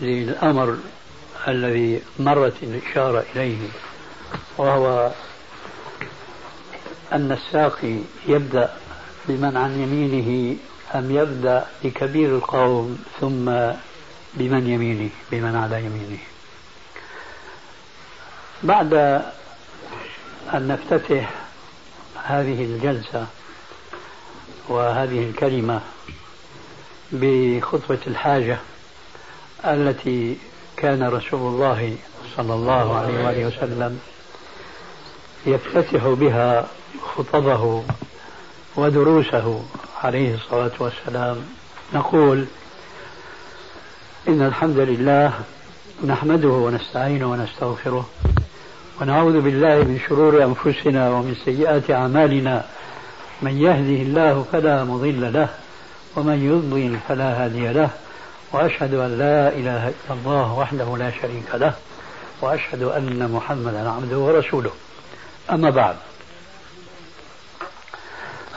للأمر الذي مرت الإشارة إليه وهو أن الساقي يبدأ بمن عن يمينه أم يبدأ بكبير القوم ثم بمن يمينه بمن على يمينه. بعد أن نفتتح هذه الجلسة وهذه الكلمة بخطوة الحاجة التي كان رسول الله صلى الله عليه وآله وسلم يفتتح بها خطبه ودروسه عليه الصلاة والسلام. نقول إن الحمد لله نحمده ونستعينه ونستغفره ونعوذ بالله من شرور أنفسنا ومن سيئات أعمالنا. من يهده الله فلا مضل له ومن يضلل فلا هادي له. وأشهد أن لا إله إلا الله وحده لا شريك له وأشهد أن محمدا عبده ورسوله. أما بعد.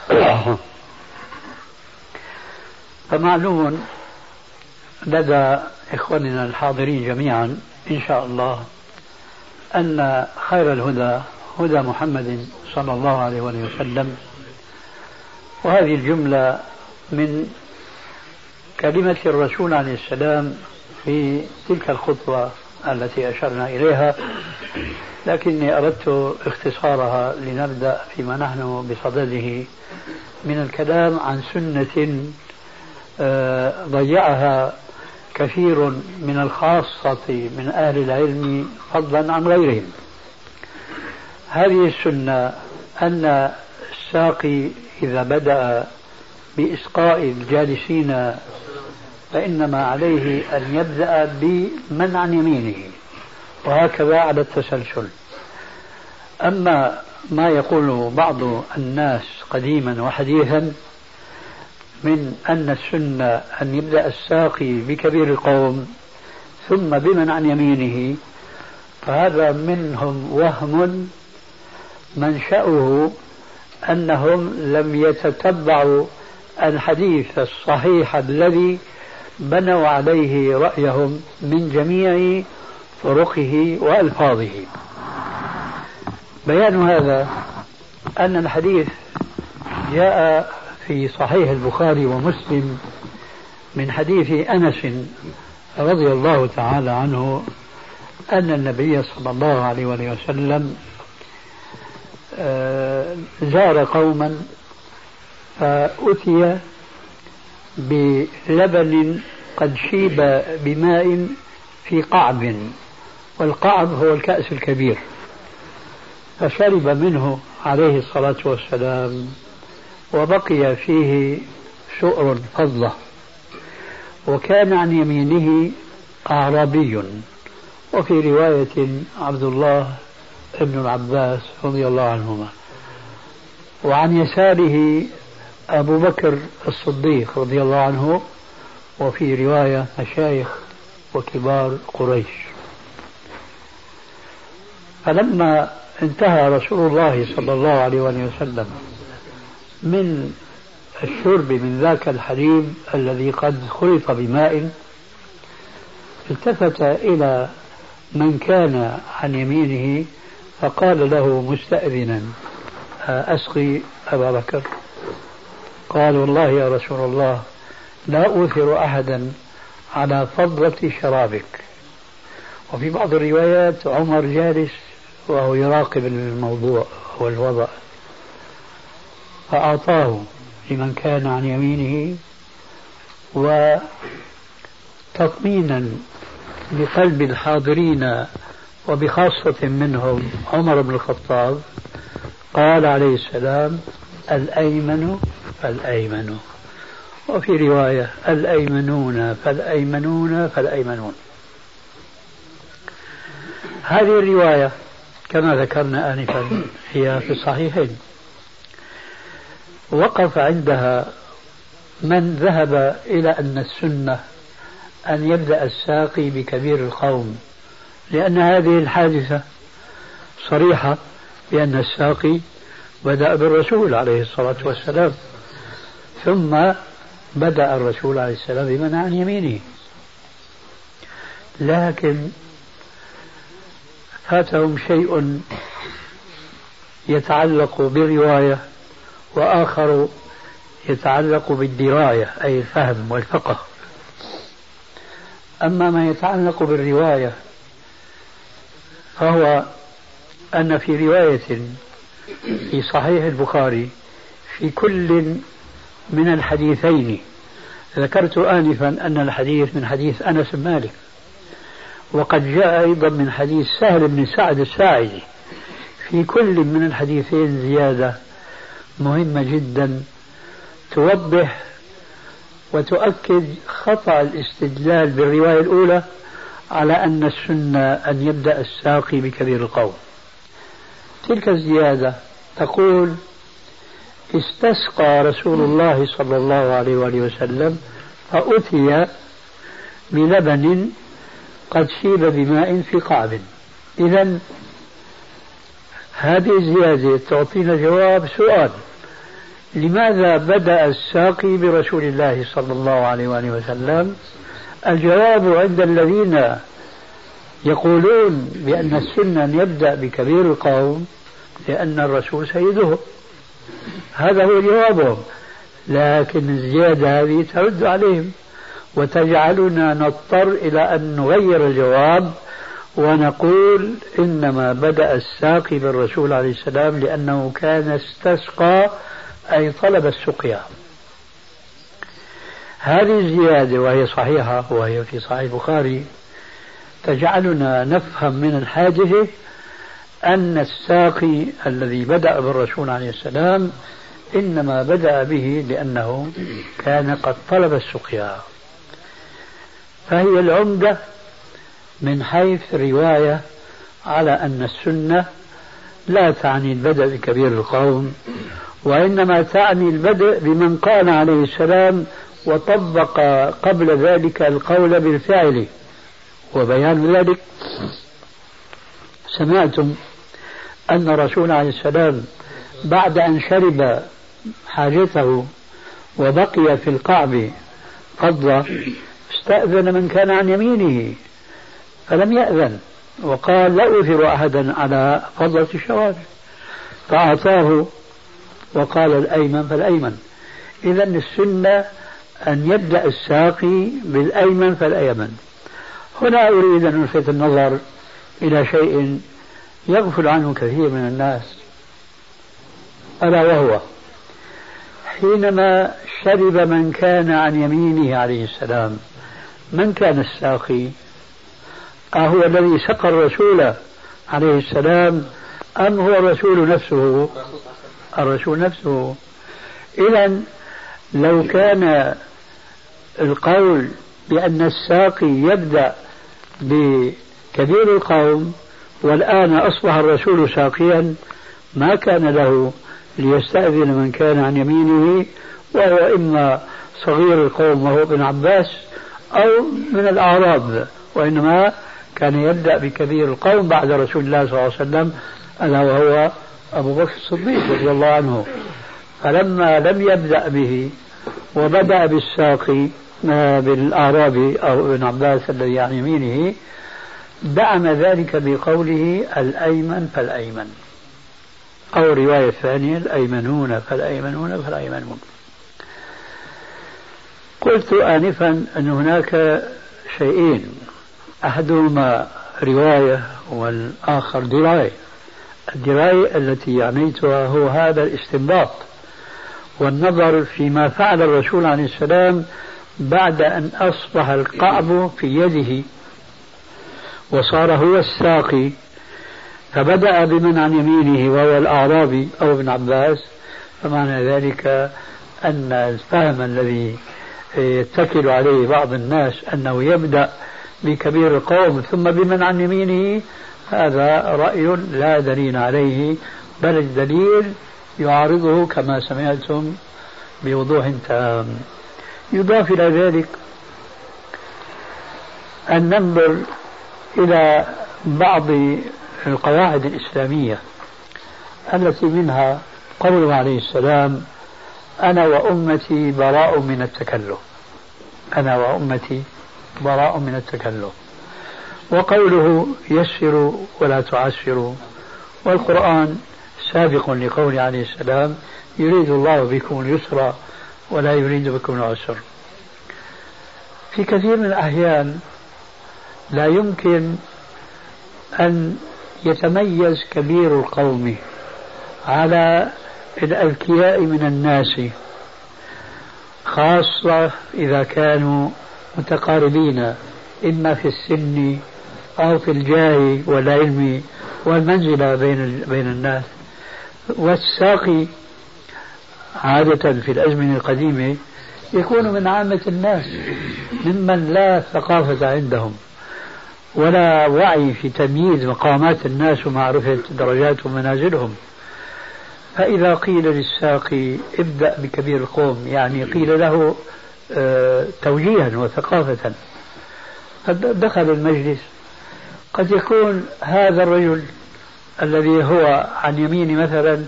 فمعلوم لدى إخواننا الحاضرين جميعا إن شاء الله أن خير الهدى هدى محمد صلى الله عليه وسلم وهذه الجملة من كلمة الرسول عليه السلام في تلك الخطوة التي أشرنا إليها لكني أردت اختصارها لنبدأ فيما نحن بصدده من الكلام عن سنة آه، ضيعها كثير من الخاصة من أهل العلم فضلا عن غيرهم. هذه السنة أن الساقي إذا بدأ بإسقاء الجالسين فإنما عليه أن يبدأ بمن عن يمينه وهكذا على التسلسل. أما ما يقول بعض الناس قديما وحديثا من أن السنة أن يبدأ الساقي بكبير القوم ثم بمن عن يمينه فهذا منهم وهم منشأه أنهم لم يتتبعوا الحديث الصحيح الذي بنوا عليه رأيهم من جميع طرقه وألفاظه. بيان هذا أن الحديث جاء في صحيح البخاري ومسلم من حديث أنس رضي الله تعالى عنه أن النبي صلى الله عليه وسلم آه، زار قوما فأتي بلبن قد شيب بماء في قعب والقعب هو الكأس الكبير. فشرب منه عليه الصلاة والسلام وبقي فيه سؤر فضة وكان عن يمينه أعرابي. وفي رواية عبد الله بن العباس رضي الله عنهما. وعن يساره أبو بكر الصديق رضي الله عنه وفي رواية مشايخ وكبار قريش. فلما انتهى رسول الله صلى الله عليه وسلم من الشرب من ذاك الحليب الذي قد خلط بماء التفت إلى من كان عن يمينه فقال له مستأذنا أسقي أبا بكر. قال والله يا رسول الله لا أوثر أحدا على فضلة شرابك. وفي بعض الروايات عمر جالس وهو يراقب الموضوع والوضع فأعطاه لمن كان عن يمينه وتطمينا لقلب الحاضرين وبخاصة منهم عمر بن الخطاب. قال عليه السلام الأيمن فالأيمن. وفي رواية الأيمنون فالأيمنون فالأيمنون. هذه الرواية كما ذكرنا آنفا هي في الصحيحين. وقف عندها من ذهب إلى أن السنة أن يبدأ الساقي بكبير القوم لأن هذه الحادثة صريحة بأن الساقي بدأ بالرسول عليه الصلاة والسلام. ثم بدأ الرسول عليه السلام بمن عن يمينه. لكن فاتهم شيء يتعلق بالرواية وآخر يتعلق بالدراية أي الفهم والفقه. أما ما يتعلق بالرواية فهو أن في رواية في صحيح البخاري في كل من الحديثين. ذكرت آنفا أن الحديث من حديث أنس بن مالك. وقد جاء أيضا من حديث سهل بن سعد الساعدي. في كل من الحديثين زيادة مهمة جدا توضح وتؤكد خطأ الاستدلال بالرواية الأولى على أن السنة أن يبدأ الساقي بكبير القوم. تلك الزيادة تقول استسقى رسول الله صلى الله عليه وآله وسلم فأتي بلبن قد شيب بماء في قعب إذا هذه الزيادة تعطينا جواب سؤال. لماذا بدأ الساقي برسول الله صلى الله عليه وآله وسلم؟ الجواب عند الذين يقولون بأن السنة أن يبدأ بكبير القوم لأن الرسول سيدهم هذا هو جوابهم. لكن الزيادة هذه ترد عليهم. وتجعلنا نضطر إلى أن نغير الجواب ونقول إنما بدأ الساقي بالرسول عليه السلام لأنه كان استسقى أي طلب السقيا. هذه الزيادة وهي صحيحة وهي في صحيح البخاري تجعلنا نفهم من الحادثة أن الساقي الذي بدأ بالرسول عليه السلام إنما بدأ به لأنه كان قد طلب السقيا فهي العمدة من حيث رواية على أن السنة لا تعني البدء بكبير القوم وإنما تعني البدء بمن قال عليه السلام وطبق قبل ذلك القول بالفعل. وبيان ذلك سمعتم أن الرسول عليه السلام بعد أن شرب حاجته وبقي في القعب فضة استأذن من كان عن يمينه فلم يأذن وقال لا أثر أحدا على فضلة الشوارع. فأعطاه وقال الأيمن فالأيمن إذا السنة أن يبدأ الساقي بالأيمن فالأيمن. هنا أريد أن ألفت النظر إلى شيء يغفل عنه كثير من الناس. ألا وهو حينما شرب من كان عن يمينه عليه السلام من كان الساقي؟ أهو الذي سقى الرسول عليه السلام أم هو الرسول نفسه؟ الرسول نفسه. إذا لو كان القول بأن الساقي يبدأ بكبير القوم والآن أصبح الرسول ساقيا ما كان له ليستأذن من كان عن يمينه وهو إما صغير القوم وهو ابن عباس أو من الأعراب وإنما كان يبدأ بكبير القوم بعد رسول الله صلى الله عليه وسلم ألا وهو أبو بكر الصديق رضي الله عنه. فلما لم يبدأ به وبدأ بالساقي بالأعرابي أو ابن عباس الذي عن يمينه دعم ذلك بقوله الأيمن فالأيمن أو رواية ثانية الأيمنون فالأيمنون فالأيمنون. قلت آنفا أن هناك شيئين أحدهما رواية والآخر دراية. الدراية التي عنيتها هو هذا الاستنباط والنظر فيما فعل الرسول عليه السلام بعد أن أصبح القعب في يده. وصار هو الساقي. فبدأ بمن عن يمينه وهو الأعرابي أو ابن عباس. فمعنى ذلك أن الفهم الذي يتكل عليه بعض الناس أنه يبدأ بكبير القوم ثم بمن عن يمينه هذا رأي لا دليل عليه بل الدليل يعارضه كما سمعتم بوضوح تام. يضاف إلى ذلك أن ننظر إلى بعض القواعد الإسلامية التي منها قوله عليه السلام أنا وأمتي براء من التكلف. أنا وأمتي براء من التكلف. وقوله يسروا ولا تعسروا والقرآن سابق لقول عليه السلام يريد الله بكم اليسر ولا يريد بكم العسر. في كثير من الأحيان لا يمكن أن يتميز كبير القوم على الأذكياء من الناس خاصة إذا كانوا متقاربين إما في السن أو في الجاه والعلم والمنزلة بين بين الناس. والساقي عادة في الأزمنة القديمة يكون من عامة الناس ممن لا ثقافة عندهم. ولا وعي في تمييز مقامات الناس ومعرفة درجات ومنازلهم. فإذا قيل للساقي ابدأ بكبير القوم يعني قيل له آه، توجيها وثقافة. دخل المجلس. قد يكون هذا الرجل الذي هو عن يمين مثلا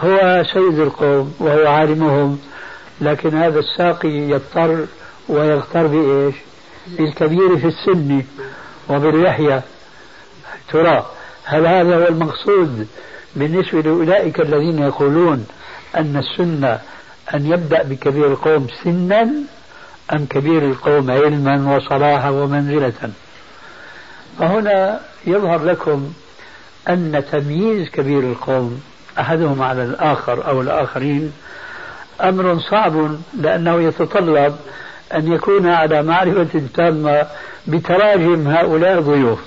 هو سيد القوم وهو عالمهم لكن هذا الساقي يضطر ويغتر بإيش؟ بالكبير في السن. وباللحية ترى هل هذا هو المقصود بالنسبة لأولئك الذين يقولون أن السنة أن يبدأ بكبير القوم سنا أم كبير القوم علما وصلاحا ومنزلة؟ فهنا يظهر لكم أن تمييز كبير القوم أحدهم على الآخر أو الآخرين أمر صعب لأنه يتطلب أن يكون على معرفة تامة بتراجم هؤلاء الضيوف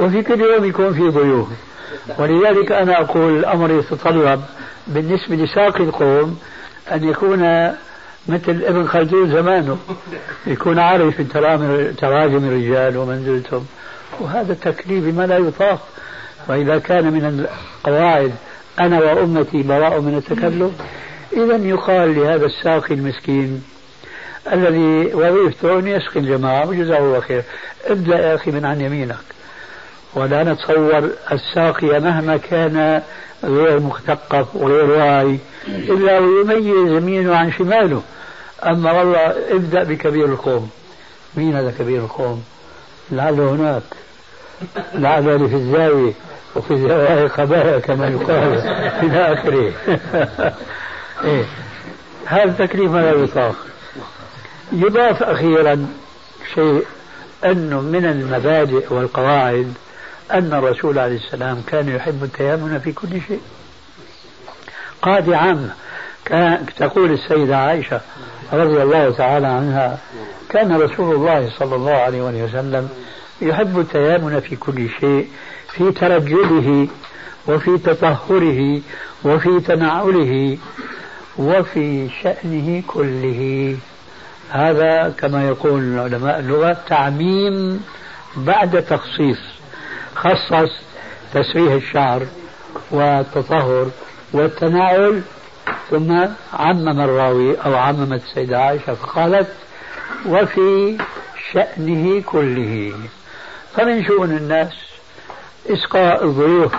وفي كل يوم يكون في ضيوف. ولذلك أنا أقول الأمر يتطلب بالنسبة لساقي القوم أن يكون مثل ابن خلدون زمانه يكون عارف تراجم الرجال ومنزلتهم. وهذا التكليف بما لا يطاق. وإذا كان من القواعد أنا وأمتي براء من التكلف إذا يقال لهذا الساقي المسكين الذي وظيفته أن يسقي الجماعة وجزاه الله خير. ابدأ يا أخي من عن يمينك. ولا نتصور الساقي مهما كان غير مثقف وغير واعي إلا ويميز يمينه عن شماله. أما والله ابدأ بكبير القوم. مين هذا كبير القوم؟ لعله هناك. لعله في الزاوية وفي الزوايا خبايا كما يقال إلى آخره إيه. هذا تكليف لا يطاق؟ يضاف أخيرا شيء أنه من المبادئ والقواعد أن الرسول عليه السلام كان يحب التيامن في كل شيء. قاعدة عامة كان تقول السيدة عائشة رضي الله تعالى عنها كان رسول الله صلى الله عليه وسلم يحب التيامن في كل شيء في ترجله وفي تطهره وفي تنعله وفي شأنه كله. هذا كما يقول علماء اللغة تعميم بعد تخصيص خصص تسريح الشعر والتطهر والتناول ثم عمم الراوي أو عممت السيدة عائشة فقالت وفي شأنه كله. فمن شؤون الناس إسقاء الضيوف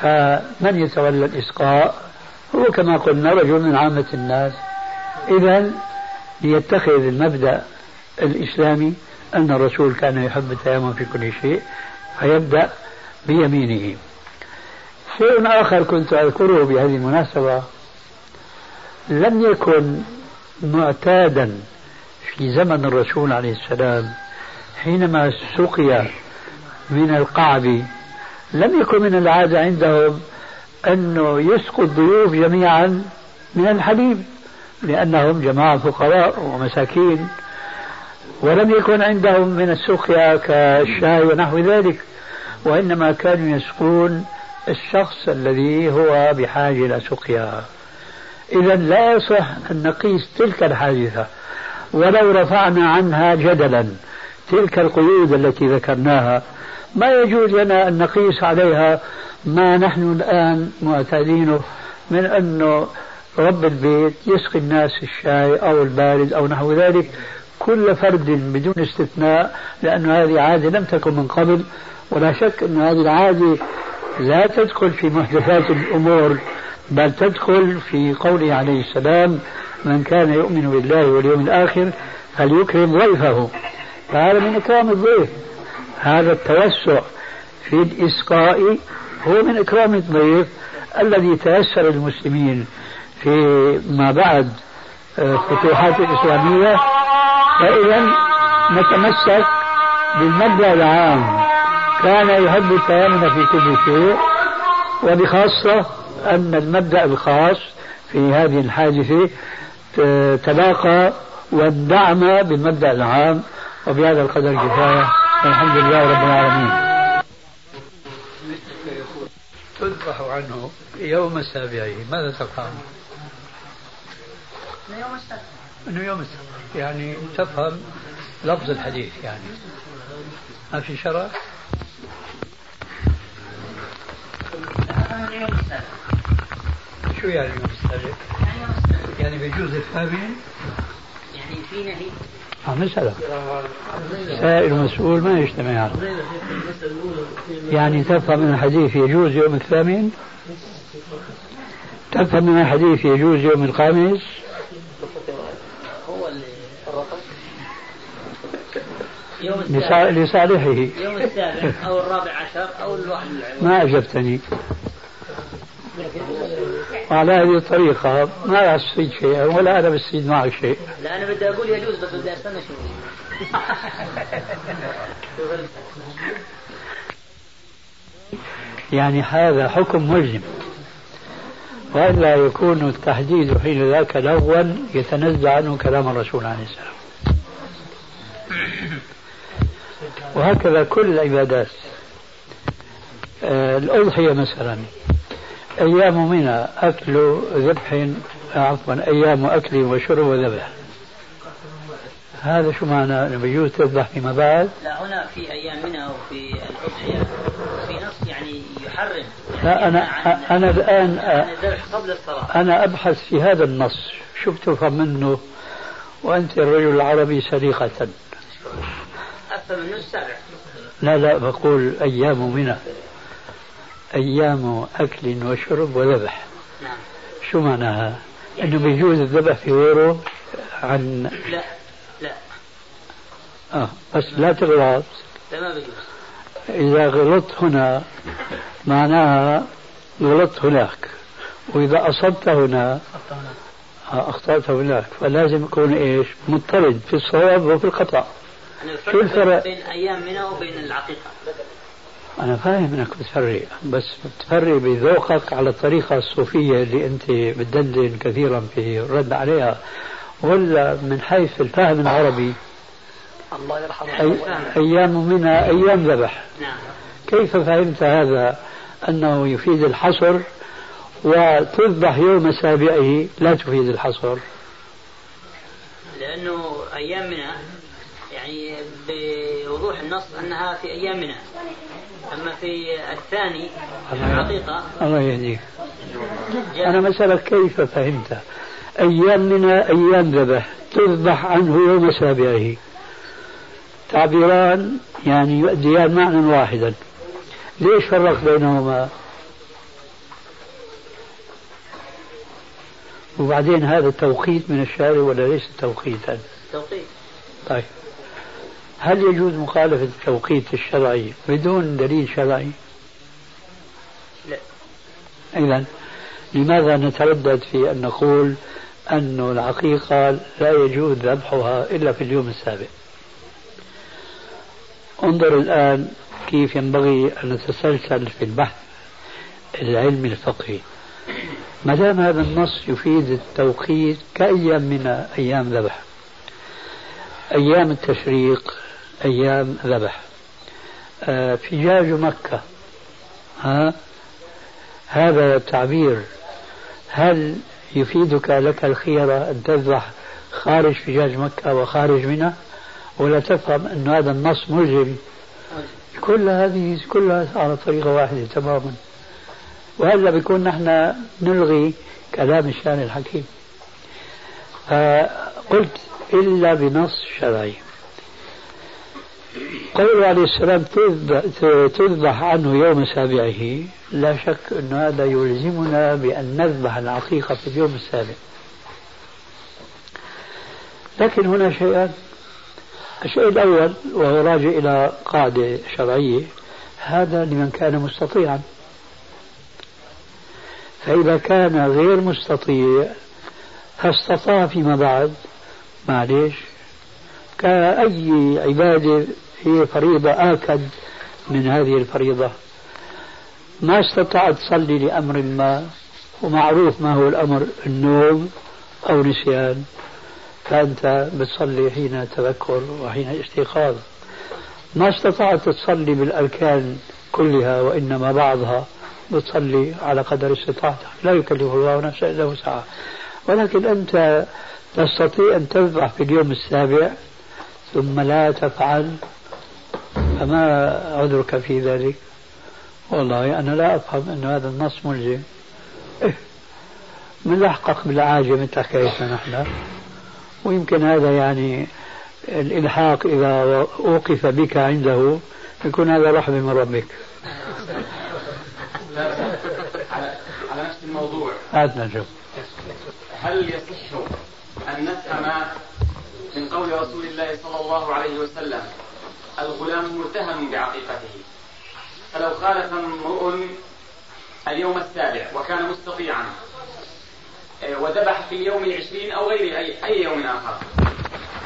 فمن يتولى الإسقاء؟ هو كما قلنا رجل من عامة الناس. إذا ليتخذ المبدأ الإسلامي أن الرسول كان يحب التيمم في كل شيء فيبدأ بيمينه. شيء آخر كنت أذكره بهذه المناسبة لم يكن معتادا في زمن الرسول عليه السلام حينما سقي من القعب لم يكن من العادة عندهم أنه يسقوا الضيوف جميعا من الحليب لأنهم جماعة فقراء ومساكين ولم يكن عندهم من السقيا كالشاي ونحو ذلك وإنما كانوا يسقون الشخص الذي هو بحاجة إلى سقيا. إذا لا يصح أن نقيس تلك الحادثة ولو رفعنا عنها جدلا تلك القيود التي ذكرناها. ما يجوز لنا أن نقيس عليها ما نحن الآن معتادينه من أنه رب البيت يسقي الناس الشاي أو البارد أو نحو ذلك كل فرد بدون استثناء لأن هذه عادة لم تكن من قبل ولا شك أن هذه العادة لا تدخل في محدثات الأمور بل تدخل في قوله عليه السلام من كان يؤمن بالله واليوم الآخر فليكرم ضيفه. فهذا من إكرام الضيف هذا التوسع في الإسقاء هو من إكرام الضيف الذي تيسر للمسلمين. في ما بعد الفتوحات آه، الإسلامية. فإذا نتمسك بالمبدأ العام. كان يحب التيامن في كل شيء وبخاصة أن المبدأ الخاص في هذه الحادثة تلاقى واندعم بالمبدأ العام. وبهذا القدر كفاية. والحمد لله رب العالمين. تذبح عنه يوم سابعه. ماذا تفهم؟ السبت إنه يوم السبت يعني تفهم لفظ الحديث يعني ما في شرع؟ السبت شو يعني يوم السابع؟ يعني السبت يعني بيجوز الثامن؟ يعني في نهي عم نسألك سائل ومسؤول ما يجتمعان يعني تفهم من الحديث يجوز يوم الثامن تفهم من الحديث يجوز يوم الخامس هو يوم لصالحه. يوم السابع أو الرابع عشر أو الواحد ما أجبتني. وعلى هذه الطريقة ما أستفيد شيئا ولا أنا بستفيد معك شيء. لا أنا بدي أقول يجوز بس بدي أستنى شوي. يعني هذا حكم ملزم وإلا يكون التحديد حين ذاك لغوا يتنزع عنه كلام الرسول عليه السلام. وهكذا كل العبادات. آه، الأضحية مثلا أيام منى أكل ذبح عفوا أيام أكل وشرب وذبح. هذا شو معنى؟ انه بيجوز تذبح فيما بعد؟ لا هنا في أيام منى وفي الأضحية. في نص يعني يحرم. لا أنا أنا الان قبل الصلاة. أنا أبحث في هذا النص. شو بتفهم منه وأنت الرجل العربي سليقه لا لا بقول أيام منى. أيام أكل وشرب وذبح. نعم. شو معناها؟ يعني أنه بيجوز الذبح في غيره عن لا لا. آه بس لا تغلط. لا ما بيجوز إذا غلطت هنا معناها غلطت هناك. وإذا أصبت هنا آه، أخطأت هناك. فلازم يكون إيش؟ مضطرد في الصواب وفي الخطأ. شو الفرق؟ بين أيام منى وبين العقيقة. أنا فاهم أنك بتفرق بس بتفرق بذوقك على الطريقة الصوفية اللي أنت بتدندن كثيرا في الرد عليها ولا من حيث الفهم العربي؟ الله يرحمه. أي أيام منها أيام ذبح. نعم. كيف فهمت هذا؟ أنه يفيد الحصر وتذبح يوم سابعه لا تفيد الحصر. لأنه أيام منها يعني بوضوح النص أنها في أيام منها أما في الثاني الحقيقة الله يهديك. أنا مسألة كيف فهمت؟ أيام من أيام ذبح تذبح عنه يوم سابعه. تعبيران يعني يؤديان معنى واحدا. ليش فرق بينهما؟ وبعدين هذا توقيت من الشارع ولا ليس توقيتا؟ توقيت. طيب. هل يجوز مخالفة التوقيت الشرعي بدون دليل شرعي؟ لا. إذا لماذا نتردد في أن نقول أن العقيقة لا يجوز ذبحها إلا في اليوم السابع انظر الآن كيف ينبغي أن نتسلسل في البحث العلمي الفقهي. ما دام هذا النص يفيد التوقيت كأيام من أيام ذبح أيام التشريق أيام ذبح. آه فجاج مكة. ها؟ هذا التعبير هل يفيدك لك الخيرة أن تذبح خارج فجاج مكة وخارج منها ولا تفهم أن هذا النص ملزم؟ كل هذه كلها على طريقة واحدة تماما. وهذا بيكون نحن نلغي كلام الشان الحكيم؟ فقلت إلا بنص شرعي. قول عليه السلام تذبح عنه يوم سابعه. لا شك أن هذا يلزمنا بأن نذبح العقيقة في اليوم السابع. لكن هنا شيئان الشيء الأول وهو راجع إلى قاعدة شرعية هذا لمن كان مستطيعا. فإذا كان غير مستطيع فاستطاع فيما بعد. معليش. كأي عبادة هي فريضة آكد من هذه الفريضة. ما استطعت تصلي لأمر ما ومعروف ما هو الأمر النوم أو نسيان. فأنت بتصلي حين تذكر وحين استيقاظ. ما استطعت تصلي بالأركان كلها وإنما بعضها بتصلي على قدر استطاعتك لا يكلف الله نفسا إلا وسعها. ولكن أنت تستطيع أن تذبح في اليوم السابع ثم لا تفعل فما عذرك في ذلك؟ والله أنا لا أفهم أن هذا النص ملزم. إيه ملحقق بالعاجة مثل حكايتنا نحن؟ ويمكن هذا يعني الإلحاق إذا أوقف بك عنده يكون هذا رحمة من ربك. على نفس الموضوع. هات نشوف هل يصح أن نفهم من قول رسول الله صلى الله عليه وسلم الغلام متهم بعقيقته. فلو خالف امرؤ اليوم السابع وكان مستطيعا آه، وذبح في اليوم العشرين أو غير أي, أي يوم آخر.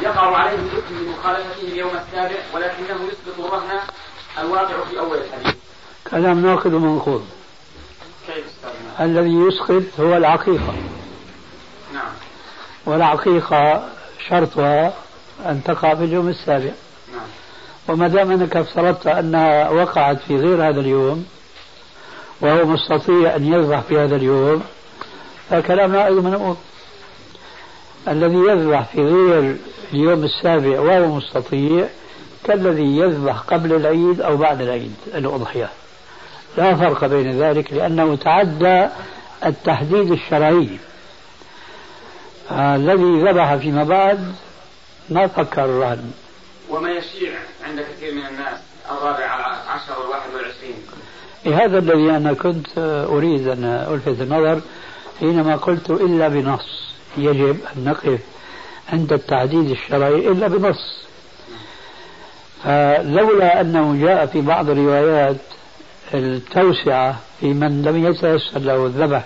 يقع عليه الإثم بمخالفته اليوم السابع ولكنه يسقط الرهن الواقع في أول الحديث. كلام ناقض ومنقوض كيف الذي يسقط هو العقيقة. نعم. والعقيقة شرطها أن تقع في اليوم السابع. نعم. وما دام أنك افترضت أنها وقعت في غير هذا اليوم وهو مستطيع أن يذبح في هذا اليوم فكلامنا أيضا منقوض الذي يذبح في غير اليوم السابع وهو مستطيع كالذي يذبح قبل العيد أو بعد العيد الأضحية. لا فرق بين ذلك لأنه تعدى التحديد الشرعي. الذي ذبح فيما بعد ما فكر الرهن. وما يشيع عند كثير من الناس الرابع عشر والواحد والعشرين. هذا الذي أنا كنت أريد أن ألفت النظر حينما قلت إلا بنص. يجب أن نقف عند التعديد الشرعي إلا بنص. فلولا أنه جاء في بعض الروايات التوسعة في من لم يتيسر له الذبح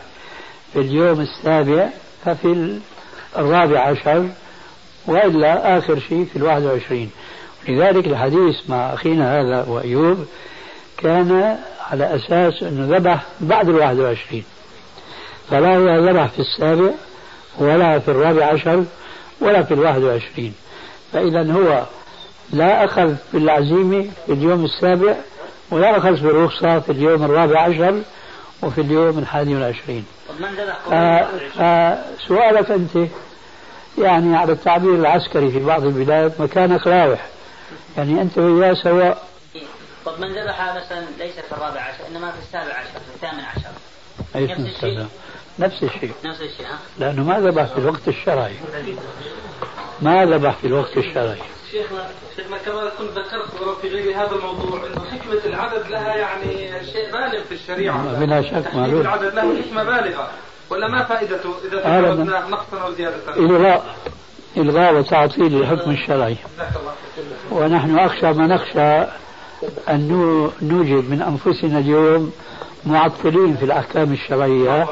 في اليوم السابع ففي الرابع عشر وإلا آخر شيء في الواحد وعشرين. لذلك الحديث مع أخينا هذا وأيوب كان على أساس أنه ذبح بعد الواحد وعشرين. فلا هو ذبح في السابع ولا في الرابع عشر ولا في الواحد وعشرين. فإذا هو لا أخذ بالعزيمة في اليوم السابع ولا أخذ بالرخصة في اليوم الرابع عشر وفي اليوم الحادي والعشرين. فسؤالك أنت يعني على التعبير العسكري في بعض البلاد مكانك راوح. يعني أنت وياه سواء. طب من ذبح مثلا ليس في الرابع عشر إنما في السابع عشر في الثامن عشر؟ نفس الشيء؟ نفس الشيء. نفس الشيء لأنه ما ذبح في الوقت الشرعي. ما ذبح في الوقت الشرعي. شيخنا شيخنا كما كنت ذكرت في غير هذا الموضوع إنه حكمة العدد لها يعني شيء بالغ في الشريعة. بلا شك معلوم. العدد له حكمة بالغة. ولا ما فائدته إذا تجاوزنا نقصا أو زيادة؟ الغاء إلغاء وتعطيل الحكم الشرعي. ونحن أخشى ما نخشى أن نوجد من أنفسنا اليوم معطلين في الأحكام الشرعية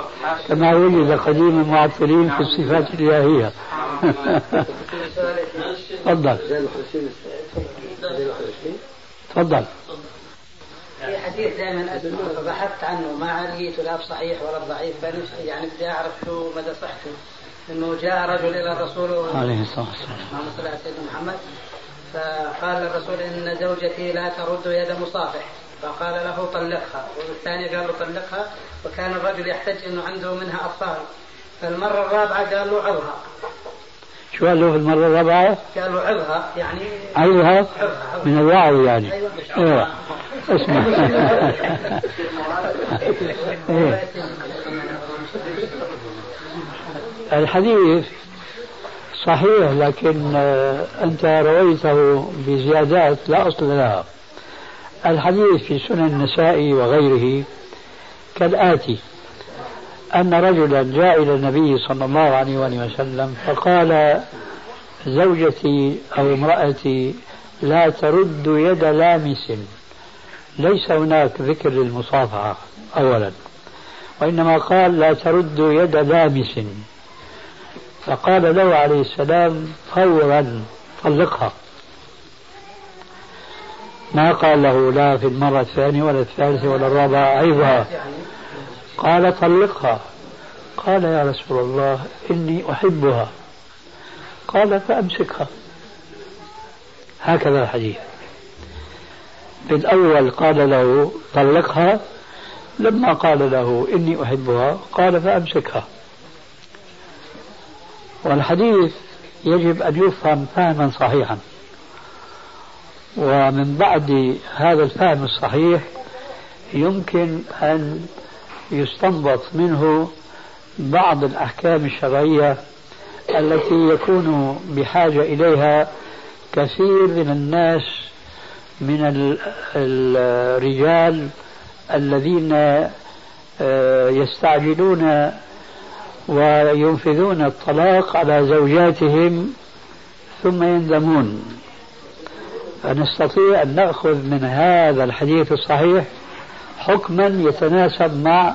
كما وجد قديما معطلين في الصفات الإلهية. تفضل. تفضل. في حديث دائما فبحثت عنه ما لقيته لا بصحيح ولا بضعيف يعني بدي أعرف شو مدى صحته. إنه جاء رجل إلى الرسول عليه الصلاة والسلام. اللهم صل على سيدنا محمد فقال الرسول إن زوجتي لا ترد يد مصافح. فقال له طلقها والثاني قال له طلقها وكان الرجل يحتج إنه عنده منها أطفال. فالمرة الرابعة قال له عظها. شو قال له في المرة الرابعة؟ قال له عظها يعني عظها؟ من الوعظ يعني. أيوه. اسمع. إيه. الحديث صحيح لكن آه، أنت رويته بزيادات لا أصل لها. الحديث في سنن النسائي وغيره كالآتي أن رجلا جاء إلى النبي صلى الله عليه وسلم فقال زوجتي أو امرأتي لا ترد يد لامس. ليس هناك ذكر للمصافحة أولا وإنما قال لا ترد يد لامس. فقال له عليه السلام فورا طلقها. ما قال له لا في المرة الثانية ولا الثالثة ولا الرابعة عيبها قال طلقها. قال يا رسول الله إني أحبها. قال فأمسكها. هكذا الحديث. في الأول قال له طلقها لما قال له إني أحبها قال فأمسكها. والحديث يجب أن يفهم فهما صحيحا. ومن بعد هذا الفهم الصحيح يمكن أن يستنبط منه بعض الأحكام الشرعية التي يكون بحاجة إليها كثير من الناس من الرجال الذين آه، يستعجلون وينفذون الطلاق على زوجاتهم ثم يندمون. فنستطيع أن نأخذ من هذا الحديث الصحيح حكما يتناسب مع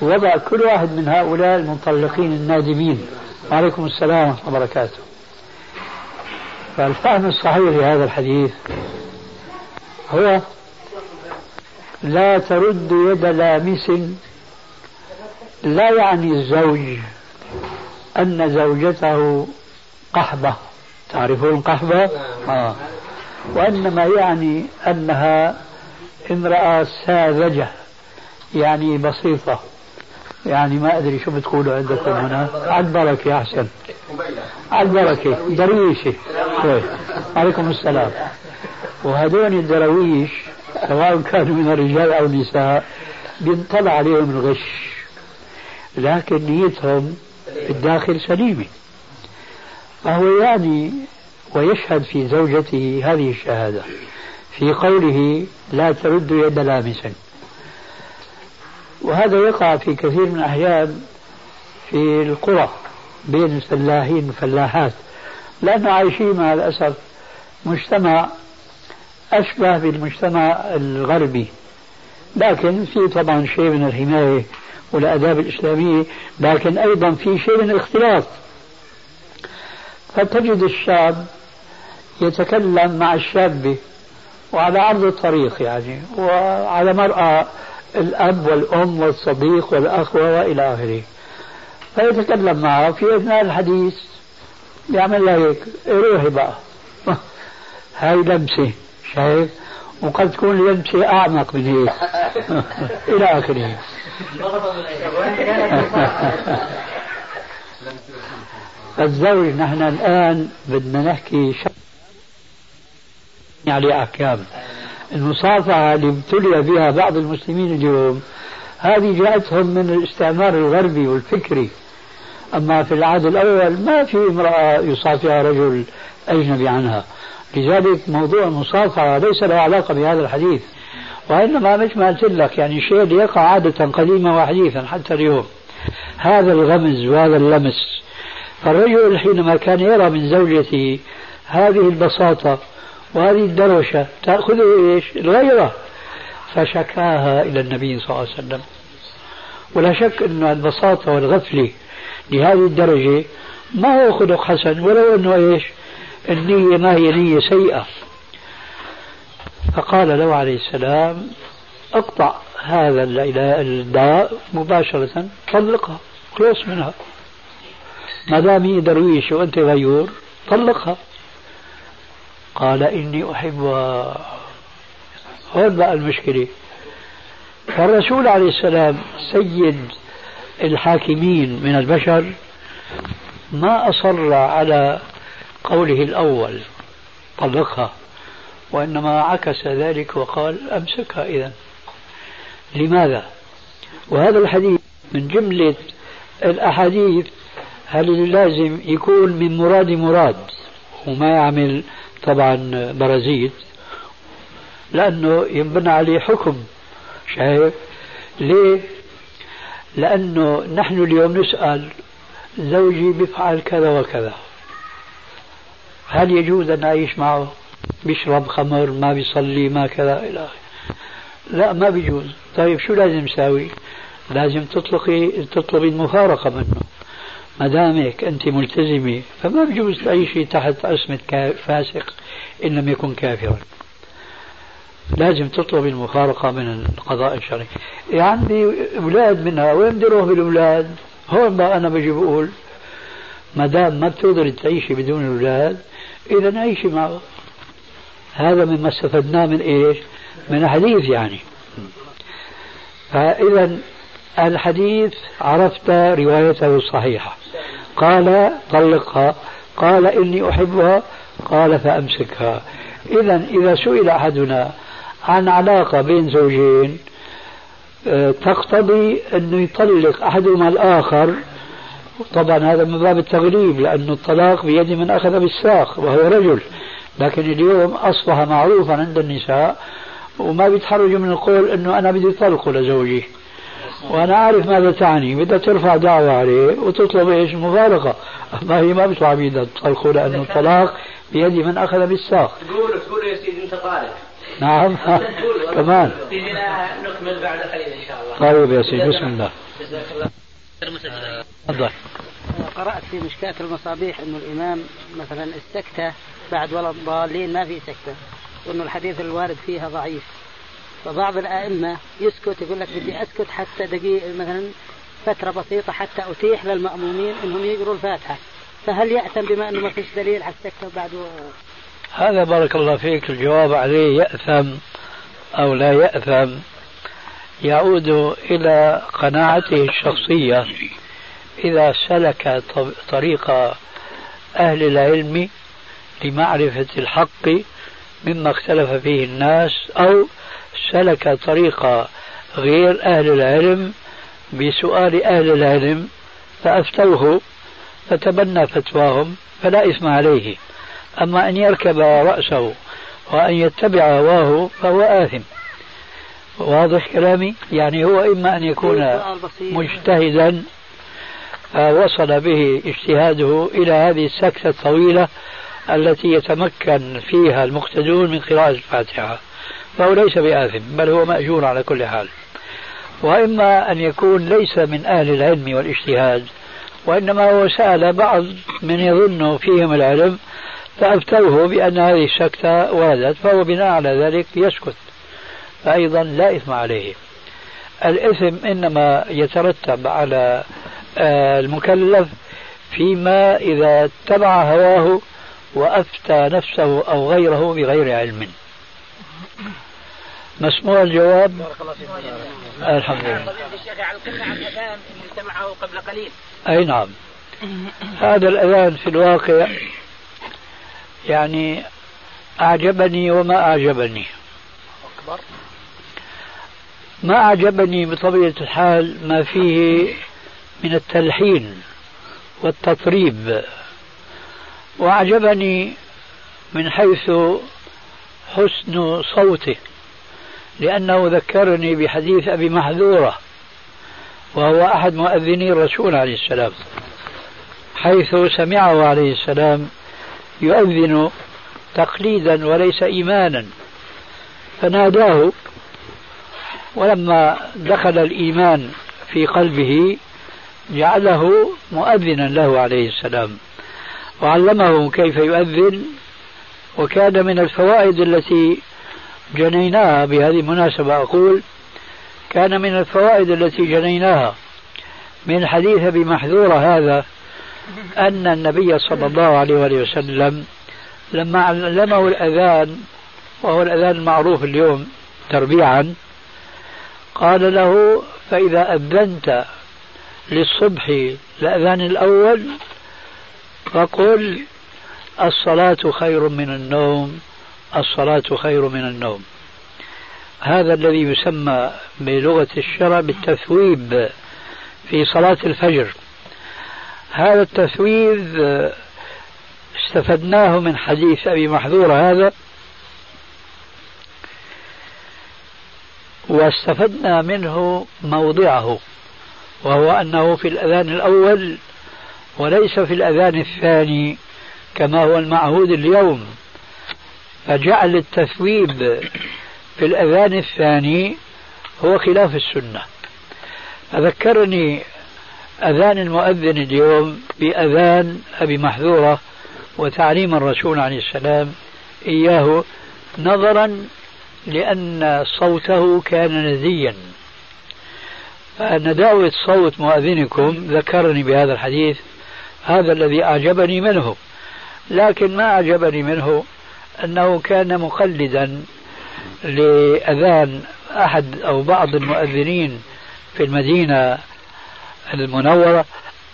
وضع كل واحد من هؤلاء المطلقين النادمين وعليكم السلام ورحمة الله وبركاته فالفهم الصحيح لهذا الحديث هو لا ترد يد لامس لا يعني الزوج أن زوجته قحبة تعرفون قحبة؟ آه. وإنما يعني أنها امرأة ساذجة يعني بسيطة. يعني ما أدري شو بتقولوا عندكم هنا. على البركة أحسن على البركة درويشة عليكم السلام. وهذول الدراويش سواء كانوا من الرجال أو النساء بينطلع عليهم الغش. لكن نيتهم الداخل سليمة. فهو يعني ويشهد في زوجته هذه الشهادة في قوله لا ترد يد لامس. وهذا يقع في كثير من الأحيان في القرى بين الفلاحين والفلاحات لأنه عايشين مع الأسف مجتمع أشبه بالمجتمع الغربي. لكن في طبعا شيء من الحماية والآداب الإسلامية لكن أيضا في شيء من الاختلاط. فتجد الشاب يتكلم مع الشابة وعلى عرض الطريق يعني وعلى مرأى الأب والأم والصديق والأخوة وإلى آخره. فيتكلم معه في أثناء الحديث يعمل لها هيك روحي بقى. هاي لمسة شايف وقد تكون لمسة أعمق من هيك. إلى آخره. الزوج نحن الآن بدنا نحكي شيء عليه أحكام. المصافحة اللي ابتلي بها بعض المسلمين اليوم هذه جاءتهم من الاستعمار الغربي والفكري. أما في العهد الأول ما في امرأة يصافحها رجل أجنبي عنها. لذلك موضوع المصافحة ليس له علاقة بهذا الحديث. وإنما مثل ما قلت لك يعني شيء يقع عادة قديما وحديثا حتى اليوم. هذا الغمز وهذا اللمس فالرجل حينما كان يرى من زوجته هذه البساطة وهذه الدروشة تأخذ إيش؟ الغيرة فشكاها إلى النبي صلى الله عليه وسلم. ولا شك أن البساطة والغفلة لهذه الدرجة ما هو خلق حسن ولو أنه إيش؟ النية ما هي نية سيئة. فقال له عليه السلام اقطع هذا الداء مباشرة طلقها خلص منها. ما دام هي درويش وأنت غيور طلقها. قال إني احبها هون بقى المشكلة. فالرسول عليه السلام سيد الحاكمين من البشر ما أصر على قوله الأول طلقها وإنما عكس ذلك وقال أمسكها إذا لماذا؟ وهذا الحديث من جملة الأحاديث هل لازم يكون من مراد مراد وما يعمل طبعا برازيت لأنه ينبنى عليه حكم شايف؟ ليه؟ لأنه نحن اليوم نسأل زوجي بيفعل كذا وكذا. هل يجوز أن أعيش معه؟ بيشرب خمر ما بيصلي ما كذا إلى آخره. لا ما بيجوز. طيب شو لازم نساوي لازم تطلقي تطلبي المفارقة منه. ما دامك أنت ملتزمة. فما بيجوز تعيشي تحت عصمة فاسق إن لم يكن كافرا. لازم تطلب المفارقة من القضاء الشرعي. يعني عندي أولاد منها وين بدي أروح بالأولاد هون بقى أنا بجي بقول ما دام ما بتقدري تعيشي بدون أولاد إذا عيشي معه هذا مما استفدناه من إيش؟ من الحديث يعني. فإذا الحديث عرفت روايته الصحيحة قال طلقها. قال إني أحبها. قال فأمسكها. إذا إذا سئل أحدنا عن علاقة بين زوجين آه، تقتضي أنه يطلق أحدهما الآخر. طبعا هذا من باب التغليب لأن الطلاق بيد من أخذ بالساق وهو رجل. لكن اليوم أصبح معروفا عند النساء وما بيتحرجوا من القول أنه أنا بدي طلقه لزوجي. وأنا عارف ماذا تعني. بدها ترفع دعوة عليه وتطلب إيش؟ المفارقة ما هي ما بيطلع بيدها تطلقه لأنه الطلاق بيد من أخذ بالساق. قول قول يا سيدي أنت طالق. نعم. كمان. نكمل بعد قليل إن شاء الله. طيب يا سيدي بسم الله. جزاك الله تفضل. قرأت في مشكاة المصابيح أنه الإمام مثلا السكتة بعد ولا الضالين ما في سكتة وأنه الحديث الوارد فيها ضعيف. فبعض الأئمة يسكت يقول لك بدي أسكت حتى دقيقة مثلا فترة بسيطة حتى أتيح للمأمومين أنهم يقروا الفاتحة. فهل يأثم بما أنه ما فيش دليل على السكتة بعد هذا بارك الله فيك الجواب عليه يأثم أو لا يأثم. يعود إلى قناعته الشخصية. إذا سلك طريق أهل العلم لمعرفة الحق مما اختلف فيه الناس أو سلك طريق غير أهل العلم بسؤال أهل العلم فأفتوه فتبنى فتواهم فلا إثم عليه. أما أن يركب رأسه وأن يتبع هواه فهو آثم. واضح كلامي؟ يعني هو إما أن يكون مجتهدا وصل به اجتهاده إلى هذه السكتة الطويلة التي يتمكن فيها المقتدون من قراءة الفاتحة. فهو ليس بآثم بل هو مأجور على كل حال. وإما أن يكون ليس من أهل العلم والاجتهاد وإنما هو سأل بعض من يظن فيهم العلم فأفتوه بأن هذه السكتة وردت فهو بناء على ذلك يسكت فأيضا لا إثم عليه. الإثم إنما يترتب على آه، المكلف فيما إذا اتبع هواه وأفتى نفسه أو غيره بغير علم. مسموع الجواب. الحمد لله. قبل قليل. أي نعم. هذا الأذان في الواقع يعني أعجبني وما أعجبني. أكبر. ما أعجبني بطبيعة الحال ما فيه من التلحين والتطريب. وأعجبني من حيث حسن صوته. لأنه ذكرني بحديث أبي محذورة وهو أحد مؤذني الرسول عليه السلام حيث سمعه عليه السلام يؤذن تقليدا وليس إيمانا. فناداه ولما دخل الإيمان في قلبه جعله مؤذنا له عليه السلام وعلمه كيف يؤذن وكان من الفوائد التي جنيناها بهذه المناسبة. أقول كان من الفوائد التي جنيناها من حديث أبي محذورة هذا أن النبي صلى الله عليه وسلم لما علمه الأذان وهو الأذان المعروف اليوم تربيعا قال له فإذا أذنت للصبح الأذان الأول فقل الصلاة خير من النوم. الصلاة خير من النوم. هذا الذي يسمى بلغة الشرع بالتثويب في صلاة الفجر. هذا التثويب استفدناه من حديث أبي محذور هذا. واستفدنا منه موضعه وهو أنه في الأذان الأول وليس في الأذان الثاني كما هو المعهود اليوم. فجعل التثويب في الأذان الثاني هو خلاف السنة. فذكرني أذان المؤذن اليوم بأذان أبي محذورة وتعليم الرسول عليه السلام إياه نظرا لأن صوته كان نزيا فنداوة صوت مؤذنكم ذكرني بهذا الحديث هذا الذي أعجبني منه لكن ما أعجبني منه أنه كان مقلدا لأذان أحد أو بعض المؤذنين في المدينة المنورة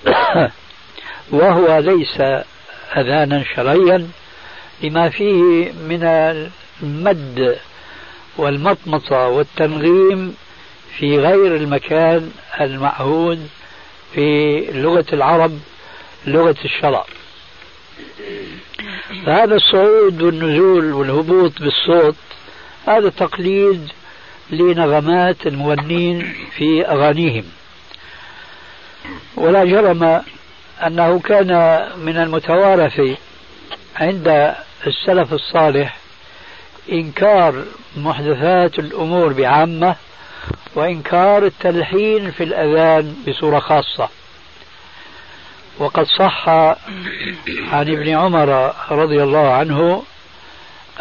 وهو ليس أذانا شرعيا لما فيه من المد والمطمطة والتنغيم في غير المكان المعهود في لغة العرب لغة الشرع. فهذا الصعود والنزول والهبوط بالصوت هذا تقليد لنغمات المغنين في أغانيهم. ولا جرم أنه كان من المتوارث عند السلف الصالح إنكار محدثات الأمور بعامة وإنكار التلحين في الأذان بصورة خاصة. وقد صح عن ابن عمر رضي الله عنه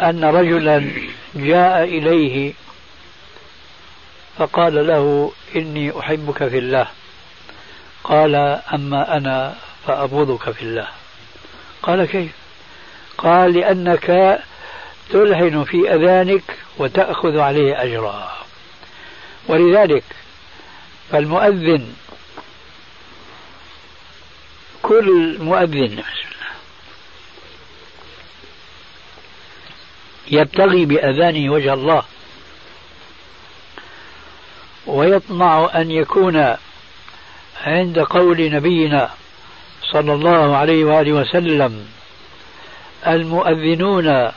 أن رجلا جاء إليه فقال له إني أحبك في الله. قال أما أنا فأبغضك في الله. قال كيف؟ قال لأنك تلحن في أذانك وتأخذ عليه أجرا. ولذلك فالمؤذن كل مؤذن يبتغي بأذانه وجه الله. ويطمع أن يكون عند قول نبينا صلى الله عليه وآله وسلم المؤذنون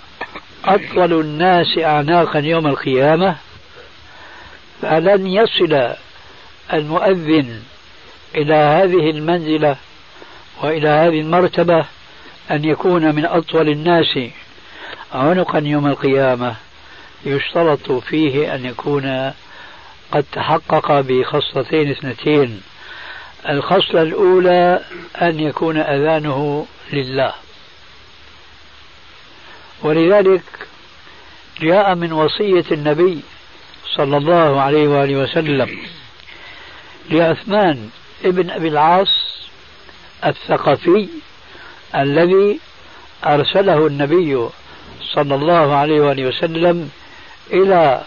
أطول الناس أعناقا يوم القيامة فلن يصل المؤذن إلى هذه المنزلة وإلى هذه المرتبة أن يكون من أطول الناس عنقا يوم القيامة يشترط فيه أن يكون قد تحقق بخصلتين اثنتين. الخصلة الأولى أن يكون أذانه لله. ولذلك جاء من وصية النبي صلى الله عليه وآله وسلم لعثمان ابن أبي العاص الثقفي الذي أرسله النبي صلى الله عليه وآله وسلم إلى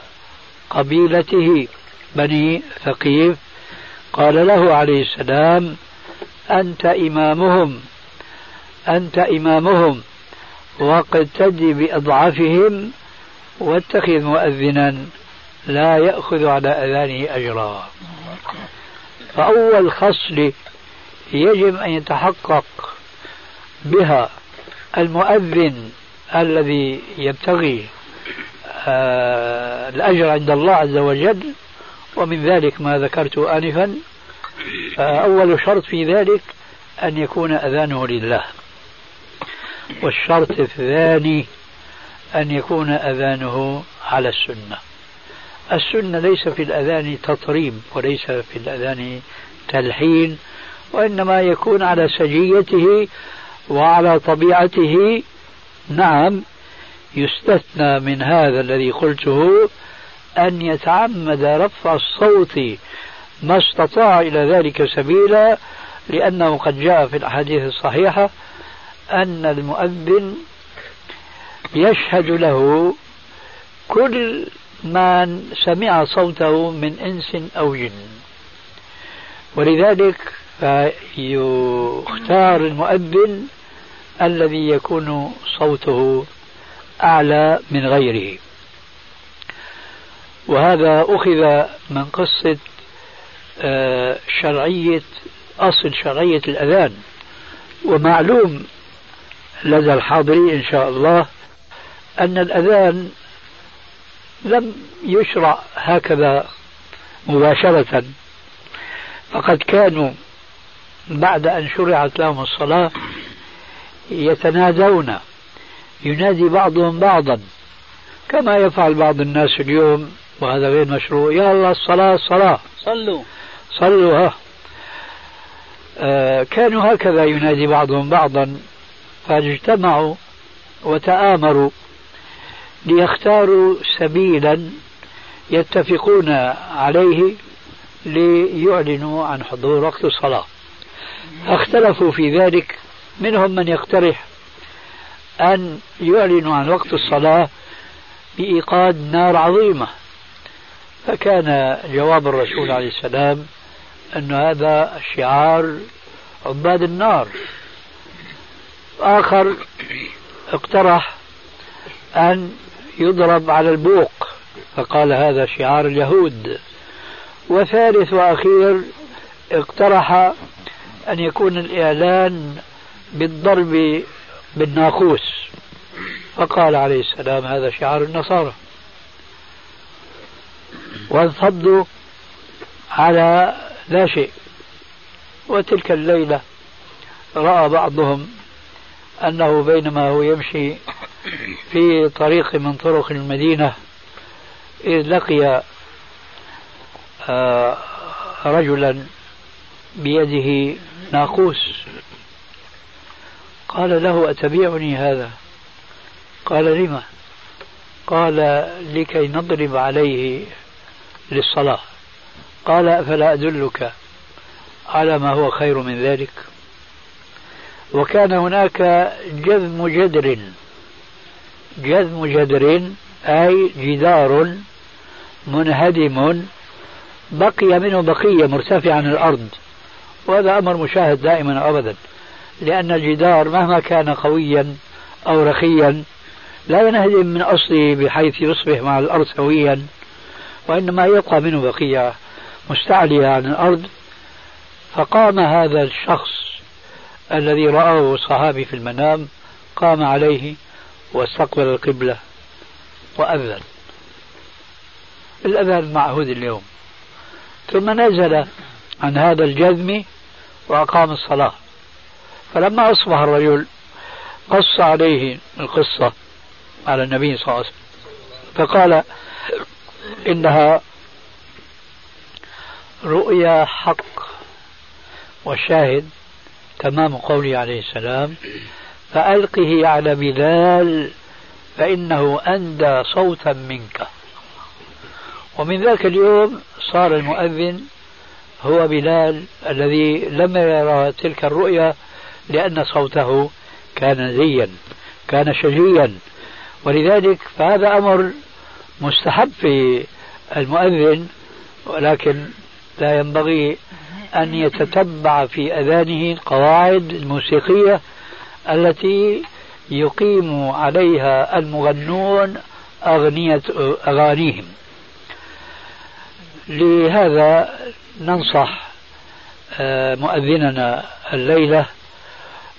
قبيلته بني ثقيف. قال له عليه السلام أنت إمامهم أنت إمامهم واقتدي بأضعافهم واتخذ مؤذنا لا يأخذ على أذانه أجرا. فأول خصل يجب أن يتحقق بها المؤذن الذي يبتغي آه، الأجر عند الله عز وجل ومن ذلك ما ذكرت آنفا أول شرط في ذلك أن يكون أذانه لله. والشرط الثاني أن يكون أذانه على السنة. السنة ليس في الأذان تطريب وليس في الأذان تلحين وإنما يكون على سجيته وعلى طبيعته. نعم يستثنى من هذا الذي قلته أن يتعمد رفع الصوت ما استطاع إلى ذلك سبيلا لأنه قد جاء في الأحاديث الصحيحة أن المؤذن يشهد له كل من سمع صوته من إنس أو جن. ولذلك فيختار المؤذن الذي يكون صوته أعلى من غيره. وهذا أخذ من قصة آه، شرعية أصل شرعية الأذان. ومعلوم لدى الحاضرين إن شاء الله أن الأذان لم يشرع هكذا مباشرة. فقد كانوا بعد أن شرعت لهم الصلاة يتنادون ينادي بعضهم بعضا كما يفعل بعض الناس اليوم وهذا غير مشروع. يا الله الصلاة الصلاة. صلوا. صلوا ها. آه كانوا هكذا ينادي بعضهم بعضا فاجتمعوا وتآمروا ليختاروا سبيلا يتفقون عليه ليعلنوا عن حضور وقت الصلاة. اختلفوا في ذلك. منهم من يقترح أن يعلنوا عن وقت الصلاة بإيقاد نار عظيمة. فكان جواب الرسول عليه السلام أن هذا شعار عباد النار. آخر اقترح أن يضرب على البوق فقال هذا شعار اليهود. وثالث وأخير اقترح أن يكون الإعلان بالضرب بالناقوس. فقال عليه السلام هذا شعار النصارى. وانفضوا على لا شيء. وتلك الليلة رأى بعضهم أنه بينما هو يمشي في طريق من طرق المدينة إذ لقي آه، رجلا بيده ناقوس. قال له أتبيعني هذا؟ قال لما؟ قال لكي نضرب عليه للصلاة. قال أفلا أدلك على ما هو خير من ذلك؟ وكان هناك جذم جدر. جذم جدر أي جدار منهدم بقي منه بقية مرتفعة عن الأرض. وهذا أمر مشاهد دائما أبدا لأن الجدار مهما كان قويا أو رخيا لا ينهدم من أصله بحيث يصبح مع الأرض سويا وإنما يبقى منه بقية مستعلية عن الأرض. فقام هذا الشخص الذي رآه الصحابي في المنام قام عليه واستقبل القبلة وأذن. الأذان معهود اليوم. ثم نزل عن هذا الجذم وأقام الصلاة. فلما أصبح الرجل قص عليه القصة على النبي صلى الله عليه وسلم فقال إنها رؤيا حق والشاهد تمام قوله عليه السلام فألقه على بلال فإنه أندى صوتا منك. ومن ذاك اليوم صار المؤذن هو بلال الذي لم يرى تلك الرؤيا لأن صوته كان زيا كان شجيا. ولذلك فهذا أمر مستحب في المؤذن ولكن لا ينبغي أن يتتبع في أذانه القواعد الموسيقية التي يقيم عليها المغنون أغنية أغانيهم. لهذا ننصح آه، مؤذننا الليلة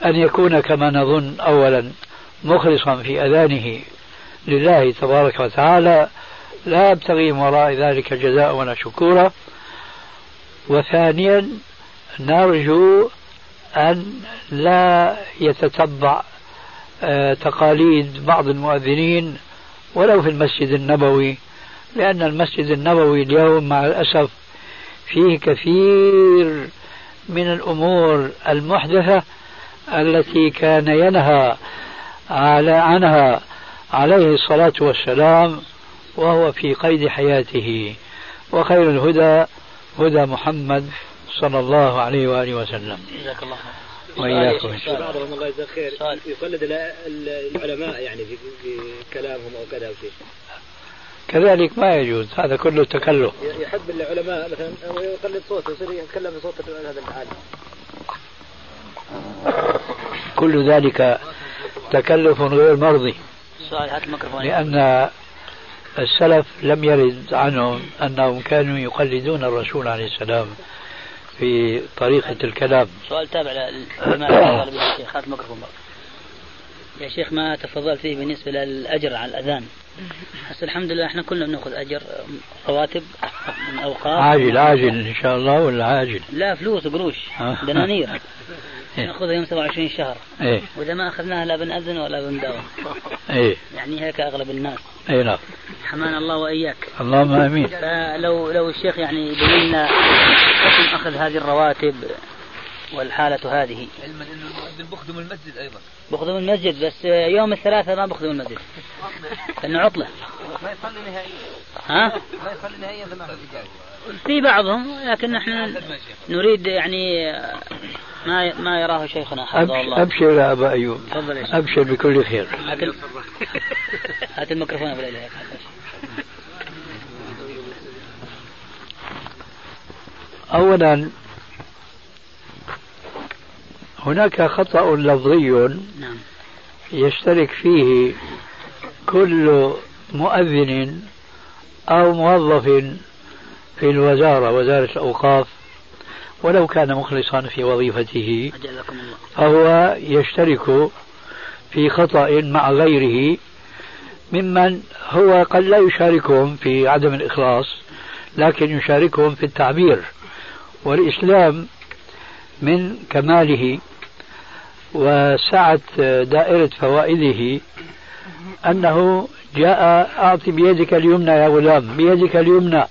أن يكون كما نظن أولا مخلصا في أذانه لله تبارك وتعالى. لا يبتغي وراء ذلك جزاء ولا شكورا. وثانيا نرجو أن لا يتتبع آه، تقاليد بعض المؤذنين ولو في المسجد النبوي لأن المسجد النبوي اليوم مع الأسف فيه كثير من الأمور المحدثة التي كان ينهى على عنها عليه الصلاة والسلام وهو في قيد حياته. وخير الهدى هدى محمد صلى الله عليه وآله وسلم. جزاك الله خير. وإياكم. بعضهم الله يجزاك خير. يقلد العلماء يعني في, في كلامهم أو كذا أو شيء. كذلك ما يجوز هذا كله تكلف. يحب العلماء مثلا يقلد صوته يصير يتكلم بصوت هذا العالم كل ذلك تكلف غير مرضي. سؤال هات الميكروفون. لأن السلف لم يرد عنهم أنهم كانوا يقلدون الرسول عليه السلام في طريقة الكلام. سؤال تابع لما هات الميكروفون. يا شيخ ما تفضلت فيه بالنسبة للأجر على الأذان. بس الحمد لله إحنا كلنا بنأخذ أجر رواتب من أوقات. عاجل عاجل إن شاء الله ولا عاجل؟ لا فلوس قروش دنانير إيه. نأخذها يوم 27 شهر. إيه. وإذا ما أخذناها لا بنأذن ولا بنداوم. إيه. يعني هيك أغلب الناس. إيه نعم. حمانا الله وإياك. اللهم آمين. فلو لو الشيخ يعني يبين لنا حكم أخذ هذه الرواتب والحالة هذه. علما إنه المؤذن بخدم المسجد أيضا. بخدم المسجد بس يوم الثلاثاء ما بخدم المسجد. لأنه عطلة. ما يصلي نهائيا. ها؟ ما يصلي نهائيا ما في بعضهم لكن نحن نريد يعني ما ما يراه شيخنا حفظه الله. أبشر يا أبا أيوب. تفضل يا شيخ. أبشر بكل خير. هات ال- هات الميكروفون هيك اولا هناك خطأ لفظي نعم. يشترك فيه كل مؤذن أو موظف في الوزارة وزارة الأوقاف ولو كان مخلصا في وظيفته فهو يشترك في خطأ مع غيره ممن هو قد لا يشاركهم في عدم الإخلاص لكن يشاركهم في التعبير والإسلام من كماله وسعة دائرة فوائده أنه جاء أعطي بيدك اليمنى يا غلام بيدك اليمنى.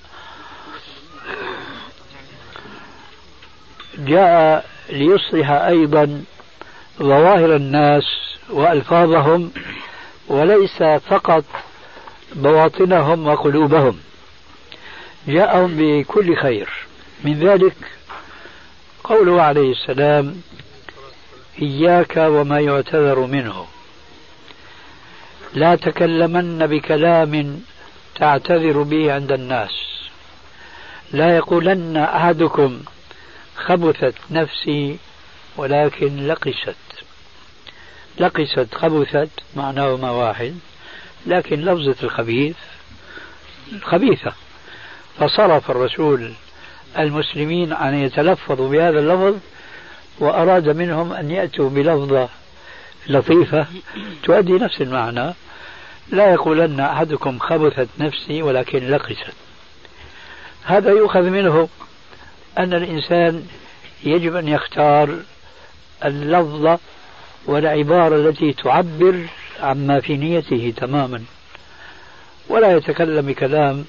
جاء ليصلح أيضا ظواهر الناس وألفاظهم وليس فقط بواطنهم وقلوبهم. جاءهم بكل خير. من ذلك قوله عليه السلام إياك وما يعتذر منه. لا تكلمن بكلام تعتذر به عند الناس. لا يقولن أحدكم خبثت نفسي ولكن لقست. لقست خبثت معناهما واحد لكن لفظة الخبيث خبيثة. فصرف الرسول المسلمين أن يتلفظوا بهذا اللفظ وأراد منهم أن يأتوا بلفظة لطيفة تؤدي نفس المعنى. لا يقولن أحدكم خبثت نفسي ولكن لقست. هذا يؤخذ منه أن الإنسان يجب أن يختار اللفظة والعبارة التي تعبر عما في نيته تماما. ولا يتكلم بكلام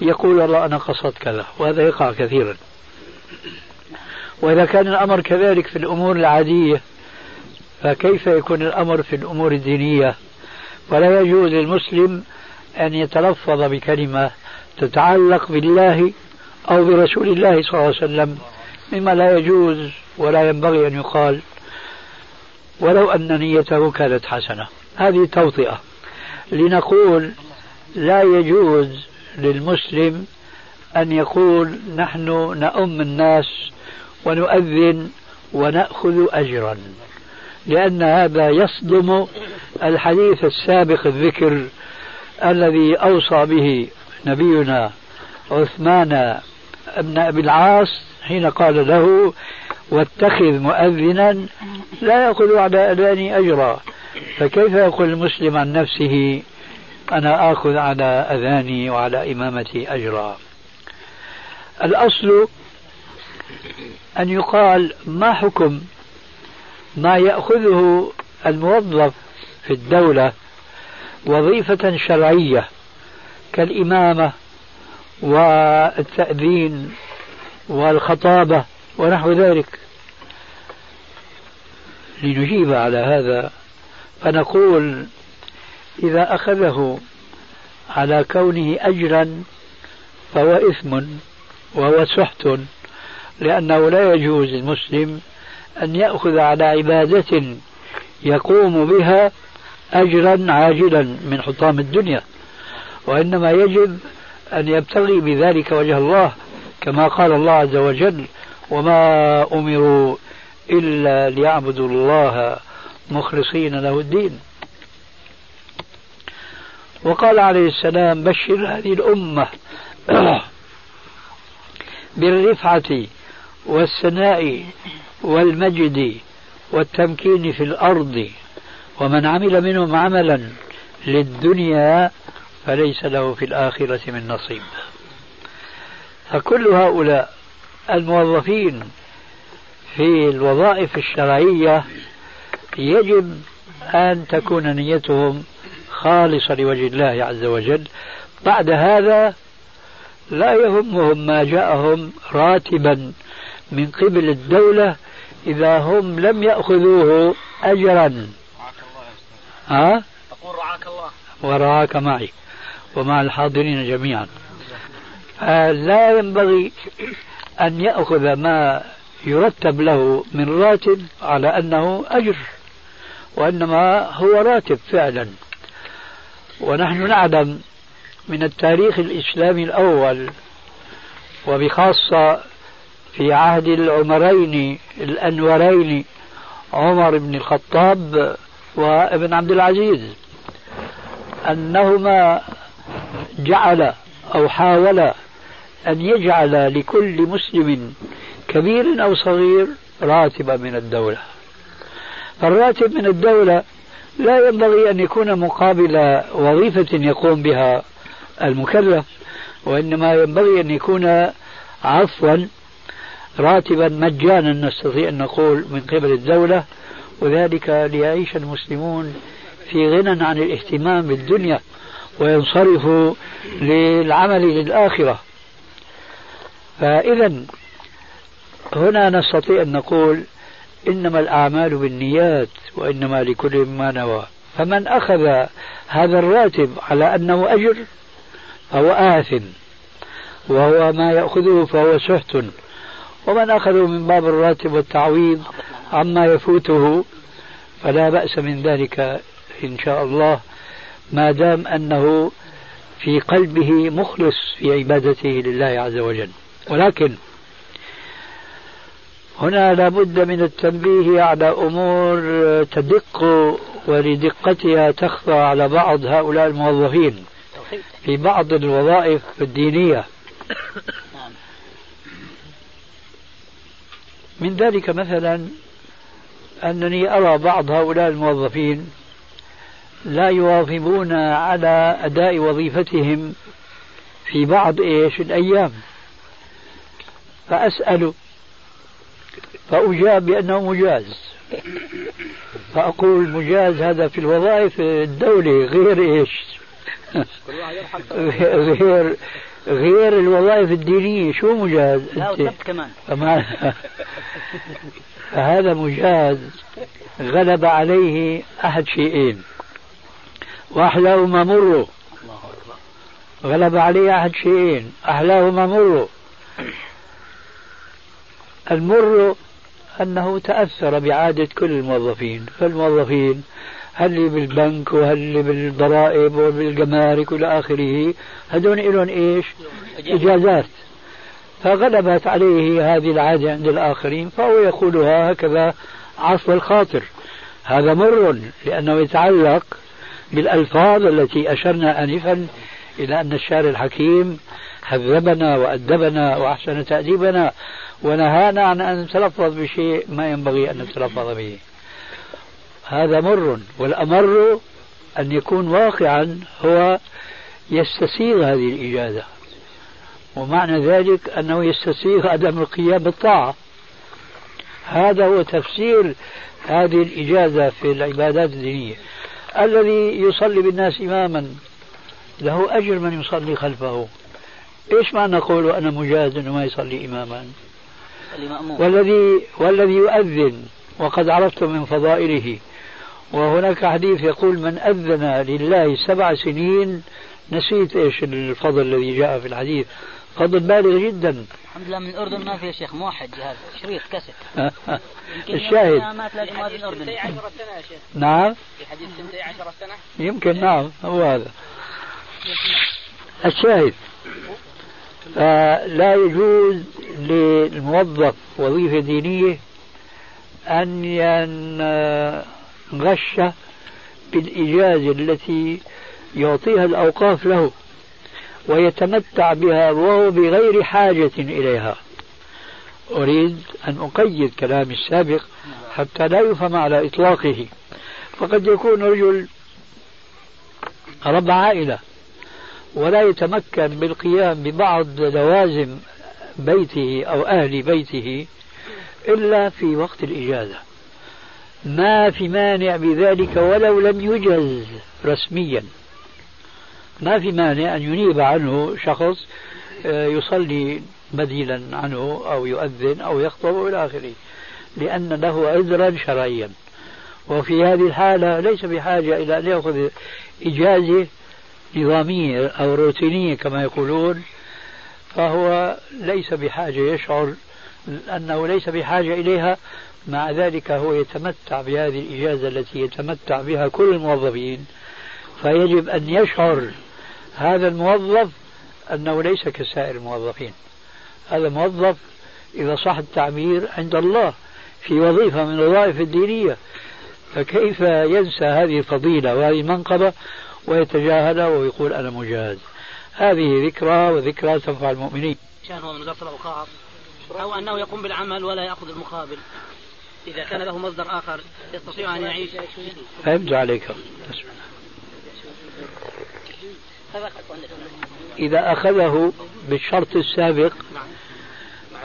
يقول والله أنا قصدت كذا وهذا يقع كثيرا. وإذا كان الأمر كذلك في الأمور العادية فكيف يكون الأمر في الأمور الدينية؟ ولا يجوز للمسلم أن يتلفظ بكلمة تتعلق بالله أو برسول الله صلى الله عليه وسلم مما لا يجوز ولا ينبغي أن يقال. ولو أن نيته كانت حسنة. هذه توطئة. لنقول لا يجوز للمسلم أن يقول نحن نؤم الناس ونؤذن ونأخذ أجرا. لأن هذا يصدم الحديث السابق الذكر الذي أوصى به نبينا عثمان بن أبي العاص حين قال له واتخذ مؤذنا لا يأخذ على أذاني أجرا. فكيف يقول المسلم عن نفسه؟ أنا آخذ على أذاني وعلى إمامتي أجرا. الأصل أن يقال ما حكم ما يأخذه الموظف في الدولة وظيفة شرعية كالإمامة والتأذين والخطابة ونحو ذلك. لنجيب على هذا فنقول إذا أخذه على كونه أجرا فهو إثم وهو سحت لأنه لا يجوز للمسلم أن يأخذ على عبادة يقوم بها أجرا عاجلا من حطام الدنيا وإنما يجب أن يبتغي بذلك وجه الله كما قال الله عز وجل وما أمروا إلا ليعبدوا الله مخلصين له الدين وقال عليه السلام بشر هذه الأمة بالرفعة والثناء والمجد والتمكين في الأرض ومن عمل منهم عملا للدنيا فليس له في الآخرة من نصيب. فكل هؤلاء الموظفين في الوظائف الشرعية يجب أن تكون نيتهم خالصة لوجه الله عز وجل. بعد هذا لا يهمهم ما جاءهم راتبا من قبل الدولة إذا هم لم يأخذوه أجرا. ها؟ أقول رعاك الله. ورعاك معي ومع الحاضرين جميعا. فلا ينبغي أن يأخذ ما يرتب له من راتب على أنه أجر وإنما هو راتب فعلا. ونحن نعلم من التاريخ الإسلامي الأول وبخاصة في عهد العمرين الأنورين عمر بن الخطاب وابن عبد العزيز أنهما جعل أو حاول أن يجعل لكل مسلم كبير أو صغير راتبا من الدولة. فالراتب من الدولة لا ينبغي أن يكون مقابل وظيفة يقوم بها المكلف وإنما ينبغي أن يكون عفوا راتبا مجانا نستطيع أن نقول من قبل الدولة. وذلك ليعيش المسلمون في غنى عن الاهتمام بالدنيا وينصرفوا للعمل للآخرة. فإذا هنا نستطيع أن نقول إنما الأعمال بالنيات وإنما لكل ما نوى. فمن أخذ هذا الراتب على أنه أجر فهو آثم وهو ما يأخذه فهو سحت. ومن أخذه من باب الراتب والتعويض عما يفوته فلا بأس من ذلك إن شاء الله ما دام أنه في قلبه مخلص في عبادته لله عز وجل. ولكن هنا لابد من التنبيه على أمور تدق ولدقتها تخفى على بعض هؤلاء الموظفين في بعض الوظائف الدينية. من ذلك مثلا أنني أرى بعض هؤلاء الموظفين لا يواظبون على أداء وظيفتهم في بعض إيش الأيام. فأسأل فأجاب بأنه مجاز. فأقول مجاز هذا في الوظائف الدولة غير إيش؟ غير غير الوظائف الدينية. شو مجاز لا وسبت كمان. فهذا مجاز. غلب عليه أحد شيئين. وأحلاهما مر غلب عليه أحد شيئين. أحلاهما مر المر أنه تأثر بعادة كل الموظفين. فالموظفين هل بالبنك وهل بالضرائب وبالجمارك وإلى آخره هذول لهم إيش؟ إجازات. فغلبت عليه هذه العادة عند الآخرين فهو يقولها هكذا عصف الخاطر. هذا مر لأنه يتعلق بالألفاظ التي أشرنا انفا إلى أن الشارع الحكيم هذبنا وأدبنا وأحسن تأديبنا. ونهانا عن أن نتلفظ بشيء ما ينبغي أن نتلفظ به. هذا مر والأمر أن يكون واقعا هو يستسيغ هذه الإجازة. ومعنى ذلك أنه يستسيغ عدم القيام بالطاعة. هذا هو تفسير هذه الإجازة في العبادات الدينية. الذي يصلي بالناس إماما له أجر من يصلي خلفه. إيش معنى قوله أنا مجاز أنه ما يصلي إماما؟ والذي والذي يؤذن وقد عرفتم من فضائله. وهناك حديث يقول من أذن لله سبع سنين نسيت إيش الفضل الذي جاء في الحديث. فضل بالغ جدا. الحمد لله من الأردن ما في شيخ موحد جهاز شريط كاسيت. الشاهد. نعم. في حديث سنتي عشر سنة. يمكن نعم هو هذا. الشاهد. لا يجوز للموظف وظيفة دينية أن ينغش بالإجازة التي يعطيها الأوقاف له ويتمتع بها وهو بغير حاجة إليها. أريد أن أقيد كلامي السابق حتى لا يفهم على إطلاقه. فقد يكون رجل رب عائلة. ولا يتمكن بالقيام ببعض لوازم بيته أو أهل بيته إلا في وقت الإجازة. ما في مانع بذلك ولو لم يجز رسميا. ما في مانع أن ينيب عنه شخص آه، يصلي بديلا عنه أو يؤذن أو يخطب إلى آخره لأن له عذرا شرعيا. وفي هذه الحالة ليس بحاجة إلى أن يأخذ إجازة نظامية أو روتينية كما يقولون فهو ليس بحاجة يشعر أنه ليس بحاجة إليها مع ذلك هو يتمتع بهذه الإجازة التي يتمتع بها كل الموظفين. فيجب أن يشعر هذا الموظف أنه ليس كسائر الموظفين. هذا موظف إذا صح التعبير عند الله في وظيفة من الوظائف الدينية فكيف ينسى هذه الفضيلة وهذه المنقبة؟ ويتجاهلها ويقول أنا مجاهد. هذه ذكرى وذكرى تنفع المؤمنين. شان هو من وزارة الأوقاف أو أنه يقوم بالعمل ولا يأخذ المقابل. إذا كان له مصدر آخر يستطيع أن يعيش. فهمت عليك. إذا أخذه بالشرط السابق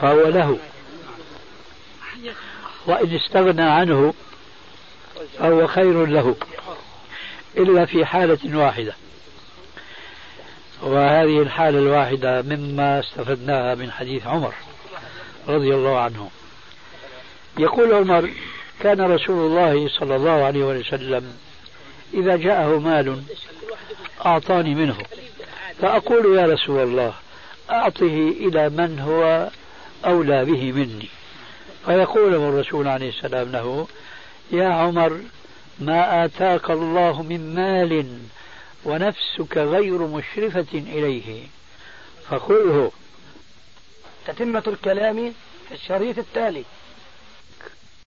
فهو له. وإن استغنى عنه فهو خير له. إلا في حالة واحدة. وهذه الحالة الواحدة مما استفدناها من حديث عمر رضي الله عنه. يقول عمر كان رسول الله صلى الله عليه وسلم إذا جاءه مال أعطاني منه فأقول يا رسول الله أعطه إلى من هو أولى به مني. فيقول الرسول عليه السلام له يا عمر ما آتاك الله من مال ونفسك غير مشرفة إليه. فخذه. تتمة الكلام في الشريط التالي.